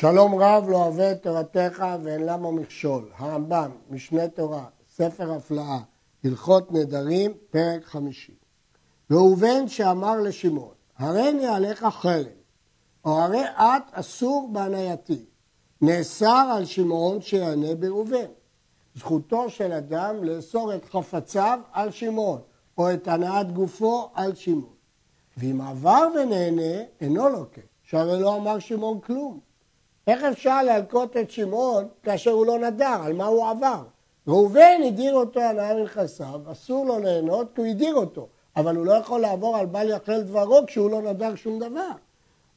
שלום רב לא אוהב את תורתך ואין למה מכשול. הרמב"ם, משנה תורה, ספר הפלאה, הלכות נדרים, פרק חמישי. ראובן שאמר לשמעון, הריני עליך חרם, או הרי את אסור בהנייתי. נאסר על שמעון שיענה בראובן. זכותו של אדם לאסור את חפציו על שמעון, או את הנעת גופו על שמעון. ואם עבר ונהנה, אינו לוקה, שהרי לא אמר שמעון כלום. איך אפשר להלקות את שמעון כאשר הוא לא נדר, על מה הוא עבר? ראובן הדיר אותו הנאה מנכסיו, אסור לו ליהנות כי הוא הדיר אותו, אבל הוא לא יכול לעבור על בל יחל דברו כשהוא לא נדר שום דבר.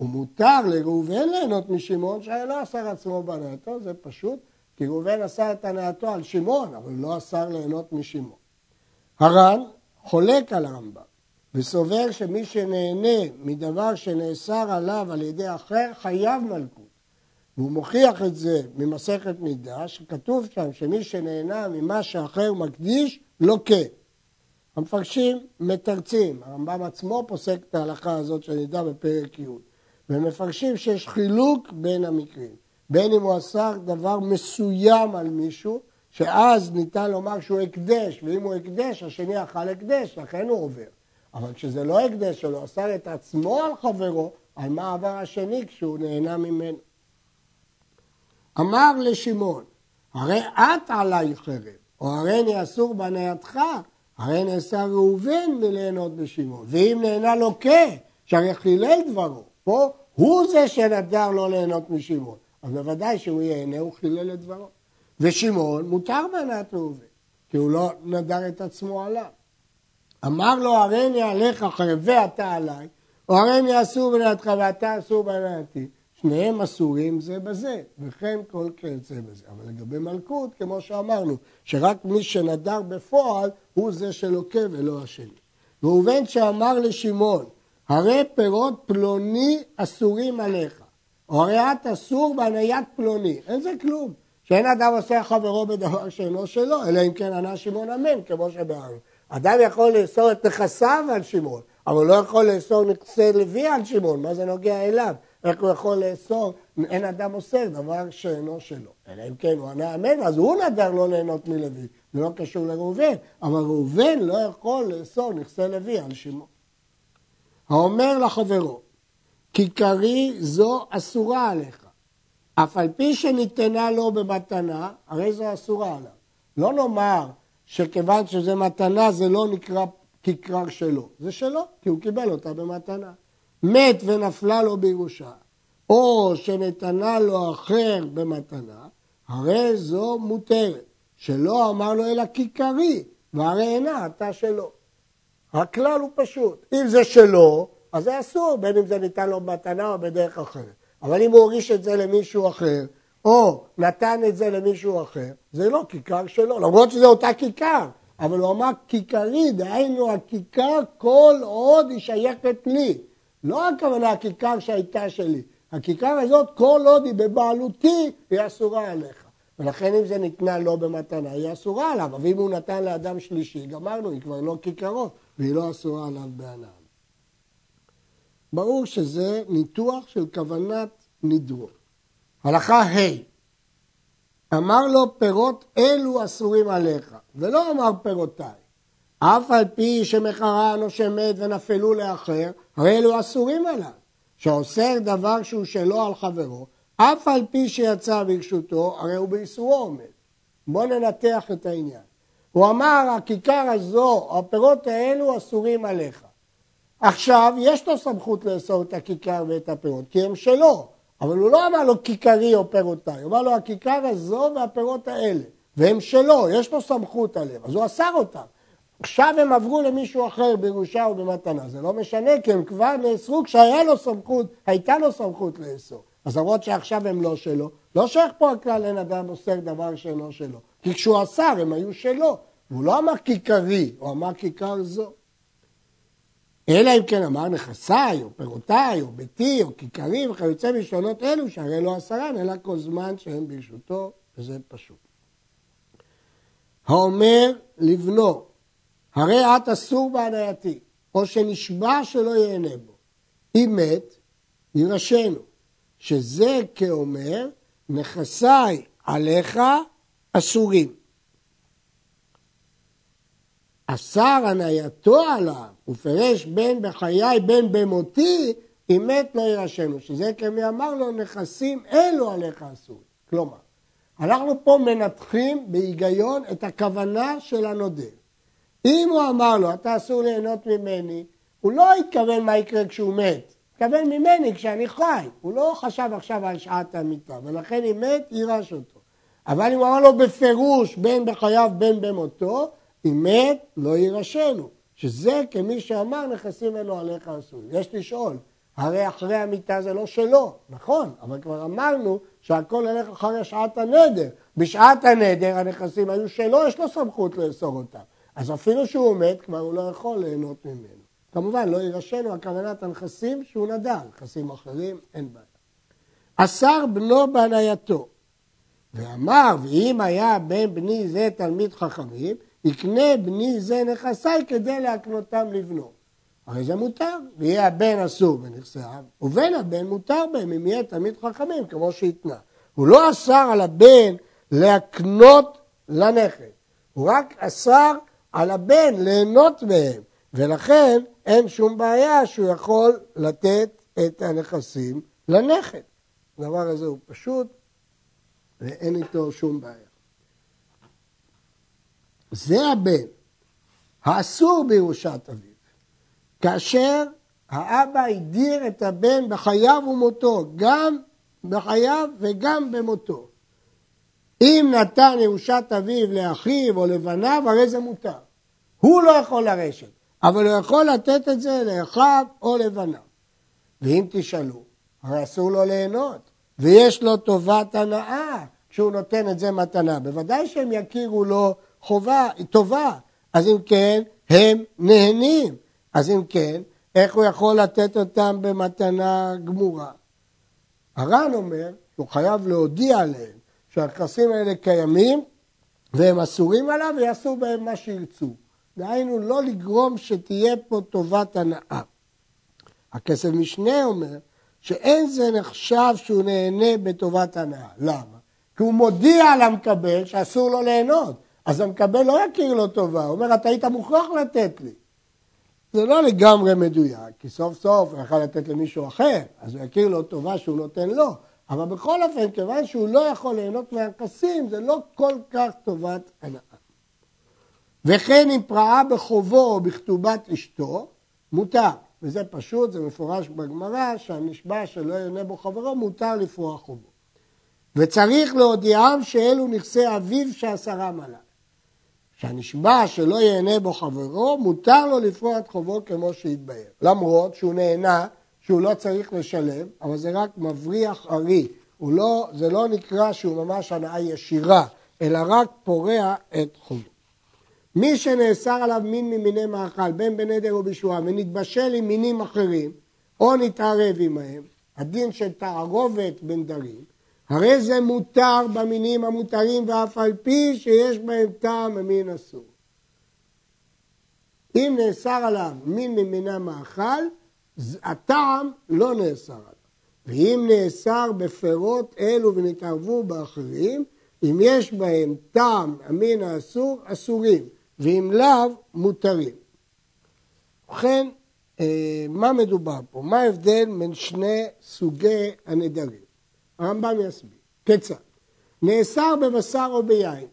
ומותר לראובן ליהנות משמעון שהיה לא אסר עצמו בהנאתו, זה פשוט, כי ראובן אסר את הנאתו על שמעון, אבל לא אסר ליהנות משמעון. הר"ן חולק על הרמב"ם וסובר שמי שנהנה מדבר שנאסר עליו על ידי אחר חייב מלכות. והוא מוכיח את זה ממסכת מידה, שכתוב שם שמי שנהנה ממה שאחר מקדיש, לוקה. המפרשים מתרצים, הרמב"ם עצמו פוסק את ההלכה הזאת שנדע בפרק י', ומפרשים שיש חילוק בין המקרים, בין אם הוא עשה דבר מסוים על מישהו, שאז ניתן לומר שהוא הקדש, ואם הוא הקדש, השני אכל הקדש, לכן הוא עובר. אבל כשזה לא הקדש שלו, עשה את עצמו על חברו, על מה עבר השני כשהוא נהנה ממנו. אמר לשמעון, הרי את עלי חרב, או הרי אני אסור בנייתך, הרי נעשה ראובן מליהנות בשמעון. ואם נהנה לוקה, שהרי חילל דברו, פה הוא זה שנדר לא ליהנות משמעון. אז בוודאי שהוא ייהנה, הוא חילל את דברו. ושמעון מותר בהנאת ראובן, כי הוא לא נדר את עצמו עליו. אמר לו, הרי אני עליך חרב ואתה עליי, או הרי אני אסור בנייתך ואתה אסור בנייתי. שניהם אסורים זה בזה, וכן כל כיוצא בזה. אבל לגבי מלכות, כמו שאמרנו, שרק מי שנדר בפועל הוא זה שלוקה ולא השני. ראובן שאמר לשמעון, הרי פירות פלוני אסורים עליך, או הרי את אסור בהניית פלוני, אין זה כלום. שאין אדם עושה חברו בדבר שאינו שלו, אלא אם כן ענה שמעון אמן, כמו שבארנו. אדם יכול לאסור את נכסיו על שמעון, אבל לא יכול לאסור נכסי לוי על שמעון, מה זה נוגע אליו? איך הוא יכול לאסור, אין אדם אוסר דבר שאינו שלו. אלא אם כן הוא ענה אמן, אז הוא נדר לא ליהנות מלוי. זה לא קשור לראובן, אבל ראובן לא יכול לאסור נכסי לוי על שמעון. האומר לחברו, כיכרי זו אסורה עליך, אף על פי שניתנה לו במתנה, הרי זו אסורה עליו. לא נאמר שכיוון שזה מתנה זה לא נקרא כיכר שלו, זה שלו, כי הוא קיבל אותה במתנה. מת ונפלה לו בירושה, או שנתנה לו אחר במתנה, הרי זו מותרת, שלא אמר לו אלא כיכרי, והרי אינה אתה שלו. הכלל הוא פשוט, אם זה שלו, אז זה אסור, בין אם זה ניתן לו במתנה או בדרך אחרת. אבל אם הוא הוריש את זה למישהו אחר, או נתן את זה למישהו אחר, זה לא כיכר שלו, למרות שזה אותה כיכר, אבל הוא אמר כיכרי, דהיינו הכיכר כל עוד היא שייכת לי. לא הכוונה הכיכר שהייתה שלי, הכיכר הזאת כל עוד היא בבעלותי היא אסורה עליך. ולכן אם זה ניתנה לו במתנה היא אסורה עליו, אבל אם הוא נתן לאדם שלישי, גמרנו, היא כבר לא כיכרו והיא לא אסורה עליו בהנאה. ברור שזה ניתוח של כוונת נדרו. הלכה ה' אמר לו פירות אלו אסורים עליך, ולא אמר פירותיי. אף על פי שמחרן או שמת ונפלו לאחר, הרי אלו אסורים עליו. שאוסר דבר שהוא שלו על חברו, אף על פי שיצא ברשותו, הרי הוא באיסורו עומד. בואו ננתח את העניין. הוא אמר, הכיכר הזו, הפירות האלו אסורים עליך. עכשיו, יש לו סמכות לאסור את הכיכר ואת הפירות, כי הם שלו. אבל הוא לא אמר לו כיכרי או פירותיי, הוא אמר לו הכיכר הזו והפירות האלה, והם שלו, יש לו סמכות עליהם, אז הוא אסר אותם. עכשיו הם עברו למישהו אחר בירושה או במתנה, זה לא משנה כי הם כבר נאסרו כשהיה לו סמכות, הייתה לו סמכות לאסור. אז למרות שעכשיו הם לא שלו, לא שייך פה הכלל אין אדם אוסר דבר שאינו שלו, כי כשהוא אסר הם היו שלו, והוא לא אמר כיכרי, הוא אמר כיכר זו. אלא אם כן אמר נכסיי, או פירותיי, או ביתי, או כיכרי, וכיוצא בשונות אלו, שהרי לא עשרן, אלא כל זמן שהם ברשותו, וזה פשוט. האומר לבנו, הרי את אסור בהנייתי, או שנשבע שלא ייהנה בו. אם מת, יירשנו. שזה כאומר, נכסיי עליך אסורים. אסר הנייתו עליו, ופרש בין בחיי בין במותי, אם מת לא יירשנו, שזה כמי אמר לו, נכסים אלו עליך אסור. כלומר, אנחנו פה מנתחים בהיגיון את הכוונה של הנודר. אם הוא אמר לו, אתה אסור ליהנות ממני, הוא לא התכוון מה יקרה כשהוא מת, התכוון ממני כשאני חי. הוא לא חשב עכשיו על שעת המיטה, ולכן אם מת, יירש אותו. אבל אם הוא אמר לו בפירוש, בין בחייו בין במותו, אם מת, לא יירשנו. שזה כמי שאמר, נכסים אלו עליך אסור. יש לשאול, הרי אחרי המיטה זה לא שלו, נכון, אבל כבר אמרנו שהכל הולך אחרי שעת הנדר. בשעת הנדר הנכסים היו שלו, יש לו סמכות לאסור אותם. אז אפילו שהוא מת, כבר הוא לא יכול ליהנות ממנו. כמובן, לא יירשנו הכוונת הנכסים שהוא נדר, נכסים אחרים, אין בעיה. אסר בנו בהנייתו, ואמר, ואם היה בן בני זה תלמיד חכמים, יקנה בני זה נכסיי כדי להקנותם לבנו. הרי זה מותר, ויהיה הבן אסור בנכסיו, ובן הבן מותר בהם אם יהיה תלמיד חכמים, כמו שהתנה. הוא לא אסר על הבן להקנות לנכד, הוא רק אסר על הבן ליהנות מהם, ולכן אין שום בעיה שהוא יכול לתת את הנכסים לנכד. הדבר הזה הוא פשוט ואין איתו שום בעיה. זה הבן האסור בירושת אביו, כאשר האבא הדיר את הבן בחייו ומותו, גם בחייו וגם במותו. אם נתן ירושת אביו לאחיו או לבניו, הרי זה מותר. הוא לא יכול לרשת, אבל הוא יכול לתת את זה לאחיו או לבניו. ואם תשאלו, הרי אסור לו ליהנות, ויש לו טובת הנאה כשהוא נותן את זה מתנה. בוודאי שהם יכירו לו חובה, טובה. אז אם כן, הם נהנים. אז אם כן, איך הוא יכול לתת אותם במתנה גמורה? הר"ן אומר שהוא חייב להודיע להם שהכסים האלה קיימים והם אסורים עליו ויעשו בהם מה שירצו. דהיינו, לא לגרום שתהיה פה טובת הנאה. הכסף משנה אומר שאין זה נחשב שהוא נהנה בטובת הנאה. למה? כי הוא מודיע למקבל שאסור לו ליהנות. אז המקבל לא יכיר לו טובה, הוא אומר, אתה היית מוכרח לתת לי. זה לא לגמרי מדויק, כי סוף סוף הוא יכול לתת למישהו אחר, אז הוא יכיר לו טובה שהוא נותן לו. אבל בכל אופן, כיוון שהוא לא יכול ליהנות מהכסים, זה לא כל כך טובת הנאה. וכן אם פרעה בחובו או בכתובת אשתו, מותר. וזה פשוט, זה מפורש בגמרא, שהנשבע שלא יענה בו חברו, מותר לפרוע חובו. וצריך להודיעם שאלו נכסי אביו שעשרם עליו. שהנשבע שלא ייהנה בו חברו, מותר לו לפרוע את חובו כמו שהתבהר. למרות שהוא נהנה שהוא לא צריך לשלם, אבל זה רק מבריח ארי. לא, זה לא נקרא שהוא ממש הנאה ישירה, אלא רק פורע את חובו. מי שנאסר עליו מין ממיני מאכל, בין בנדר או ונתבשל עם מינים אחרים, או נתערב עמהם, הדין של תערובת בנדרים, הרי זה מותר במינים המותרים ואף על פי שיש בהם טעם ממין אסור. אם נאסר עליו מין ממיני מאכל, הטעם לא נאסר עליו. ואם נאסר בפירות אלו ונתערבו באחרים, אם יש בהם טעם המין האסור, אסורים, ואם לאו, מותרים. ובכן, אה, מה מדובר פה? מה ההבדל בין שני סוגי הנדרים? הרמב"ם יסביר. כיצד? נאסר בבשר או ביין.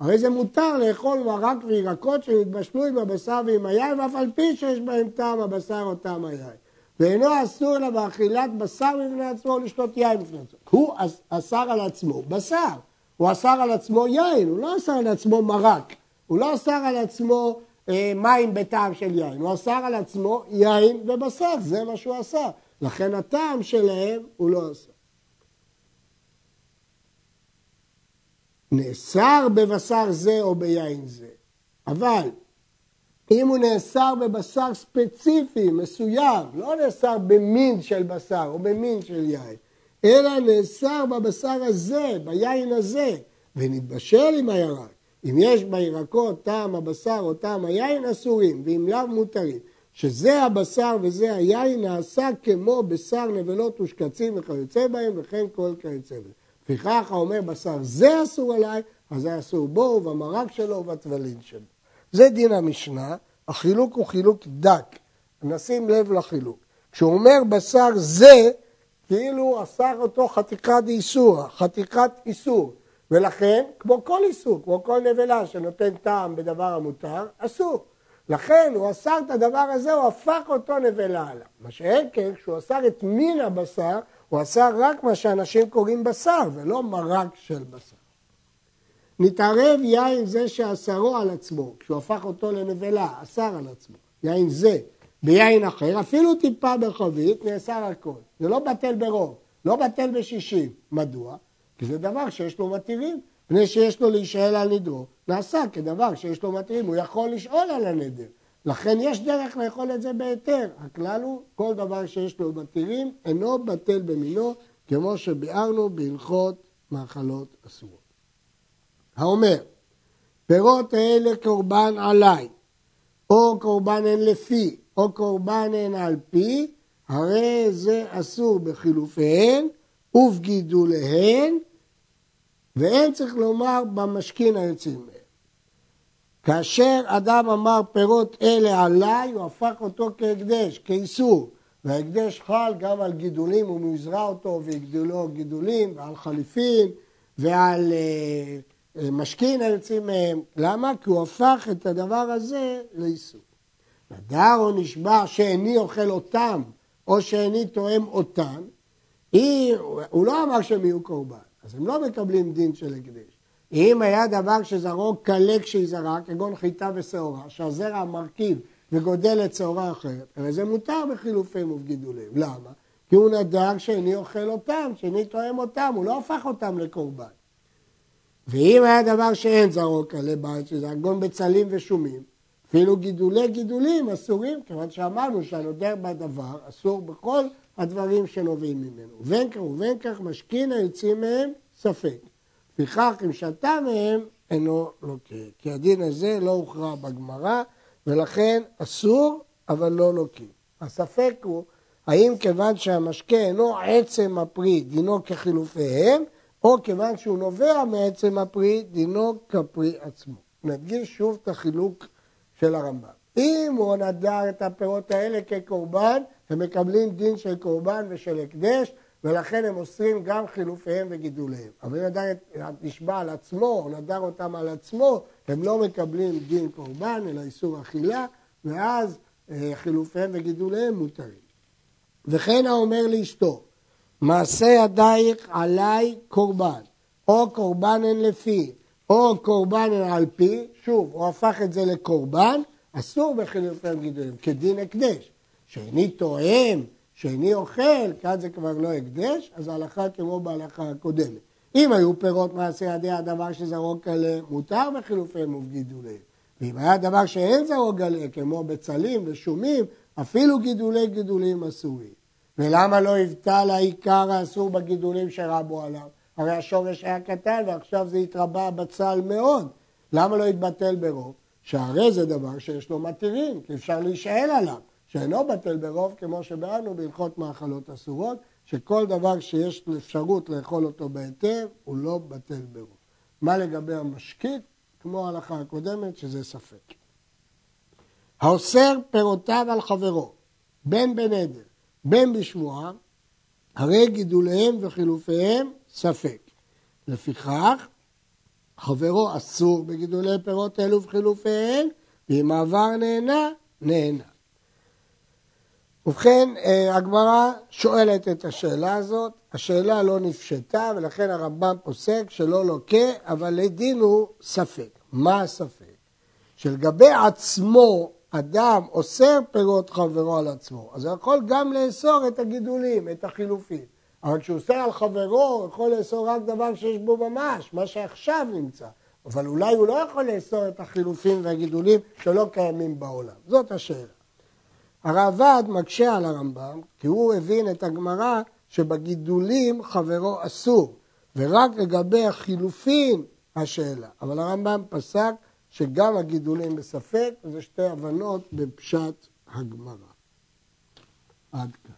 הרי זה מותר לאכול מרק וירקות שנתבשלו עם הבשר ועם היין, ואף על פי שיש בהם טעם הבשר או טעם היין. ואינו אסור אלא באכילת בשר בפני עצמו או לשתות יין בפני עצמו. הוא אסר על עצמו בשר, הוא אסר על עצמו יין, הוא לא אסר על עצמו מרק, הוא לא אסר על עצמו אה, מים בטעם של יין, הוא אסר על עצמו יין ובשר, זה מה שהוא עשה. לכן הטעם שלהם הוא לא אסר. נאסר בבשר זה או ביין זה, אבל אם הוא נאסר בבשר ספציפי, מסוים, לא נאסר במין של בשר או במין של יין, אלא נאסר בבשר הזה, ביין הזה, ונתבשל עם הירק. אם יש בירקות טעם הבשר או טעם היין, אסורים, ואם לאו מותרים. שזה הבשר וזה היין נעשה כמו בשר נבלות ושקצים וכיוצא בהם וכן כל כיוצא בהם. לפיכך האומר בשר זה אסור עליי, אז זה אסור בו ובמרק שלו ובטבלין שלו. זה דין המשנה, החילוק הוא חילוק דק. נשים לב לחילוק. כשהוא אומר בשר זה, כאילו אסר אותו חתיקת איסור, חתיקת איסור. ולכן, כמו כל איסור, כמו כל נבלה שנותן טעם בדבר המותר, אסור. לכן הוא אסר את הדבר הזה, הוא הפך אותו נבלה עליו. מה שאין כן, כשהוא אסר את מין הבשר, הוא אסר רק מה שאנשים קוראים בשר, ולא מרק של בשר. נתערב יין זה שאסרו על עצמו, כשהוא הפך אותו לנבלה, אסר על עצמו, יין זה, ביין אחר, אפילו טיפה בחבית, נאסר הכל. זה לא בטל ברוב, לא בטל בשישים. מדוע? כי זה דבר שיש לו מתירים. מפני שיש לו להישאל על נדרו, נעשה כדבר שיש לו מתאים, הוא יכול לשאול על הנדר. לכן יש דרך לאכול את זה בהיתר. הכלל הוא, כל דבר שיש לו מתירים אינו בטל במינו, כמו שביארנו בהלכות מאכלות אסורות. האומר, פירות האלה קורבן עליי, או קורבן הן לפי, או קורבן הן על פי, הרי זה אסור בחילופיהן ובגידוליהן ואין צריך לומר במשכין היוצאים מהם. כאשר אדם אמר פירות אלה עליי, הוא הפך אותו כהקדש, כאיסור. וההקדש חל גם על גידולים, הוא מזרע אותו ויגדלו גידולים, ועל חליפין, ועל אה, אה, משכין היוצאים מהם. למה? כי הוא הפך את הדבר הזה לאיסור. נדר או נשבע שאיני אוכל אותם, או שאיני תואם אותם, היא, הוא לא אמר שהם יהיו קורבן. אז הם לא מקבלים דין של הקדש. אם היה דבר שזרעו קלה כשייזרע, כגון חיטה ושעורה, שהזרע מרכיב וגודל את שעורה אחרת, הרי זה מותר בחילופיהם ובגידוליהם. למה? כי הוא נדר שאיני אוכל אותם, שאיני תואם אותם, הוא לא הפך אותם לקורבן. ואם היה דבר שאין זרעו קלה בארץ, שזה אגון בצלים ושומים, אפילו גידולי גידולים אסורים, כיוון שאמרנו שהנודר בדבר אסור בכל הדברים שנובעים ממנו. ובין כך ובין כך משכין היוצאים מהם ספק. לפיכך אם שתה מהם אינו לוקה. כי הדין הזה לא הוכרע בגמרא ולכן אסור אבל לא לוקה. הספק הוא האם כיוון שהמשקה אינו עצם הפרי דינו כחילופיהם או כיוון שהוא נובע מעצם הפרי דינו כפרי עצמו. נדגיש שוב את החילוק של הרמב"ם. אם הוא נדר את הפירות האלה כקורבן, הם מקבלים דין של קורבן ושל הקדש, ולכן הם אוסרים גם חילופיהם וגידוליהם. אבל אם נדר נשבע על עצמו, או נדר אותם על עצמו, הם לא מקבלים דין קורבן, אלא איסור אכילה, ואז אה, חילופיהם וגידוליהם מותרים. וכן האומר לאשתו, מעשה ידייך עליי קורבן, או קורבן הן לפי, או קורבן הן על פי, שוב, הוא הפך את זה לקורבן, אסור בחילופיהם וגידוליהם, כדין הקדש. שאיני תואם, שאיני אוכל, כאן זה כבר לא הקדש, אז ההלכה כמו בהלכה הקודמת. אם היו פירות מעשה ידי הדבר שזרוק עליהם, מותר בחילופיהם ובגידוליהם. ואם היה דבר שאין זרוק עליהם, כמו בצלים ושומים, אפילו גידולי גידולים אסורים. ולמה לא יבטל העיקר האסור בגידולים שרבו עליו? הרי השורש היה קטן ועכשיו זה התרבה בצל מאוד. למה לא יתבטל ברוב? שהרי זה דבר שיש לו מתירים, כי אפשר להישאל עליו. שאינו בטל ברוב, כמו שבאנו בהלכות מאכלות אסורות, שכל דבר שיש אפשרות לאכול אותו בהיתר, הוא לא בטל ברוב. מה לגבי המשקיט? כמו ההלכה הקודמת, שזה ספק. האוסר פירותיו על חברו, בין בנדר, בין בשבועה, הרי גידוליהם וחילופיהם ספק. לפיכך, חברו אסור בגידולי פירות אלו וחילופיהם, ואם העבר נהנה, נהנה. ובכן, אה, הגמרא שואלת את השאלה הזאת, השאלה לא נפשטה ולכן הרמב"ם פוסק שלא לוקה, אבל לדין הוא ספק. מה הספק? שלגבי עצמו אדם אוסר פירות חברו על עצמו, אז הוא יכול גם לאסור את הגידולים, את החילופים. אבל כשהוא אוסר על חברו, הוא יכול לאסור רק דבר שיש בו ממש, מה שעכשיו נמצא. אבל אולי הוא לא יכול לאסור את החילופים והגידולים שלא קיימים בעולם. זאת השאלה. הרעב"ד מקשה על הרמב"ם, כי הוא הבין את הגמרא שבגידולים חברו אסור, ורק לגבי החילופין השאלה. אבל הרמב"ם פסק שגם הגידולים בספק, וזה שתי הבנות בפשט הגמרא. עד כאן.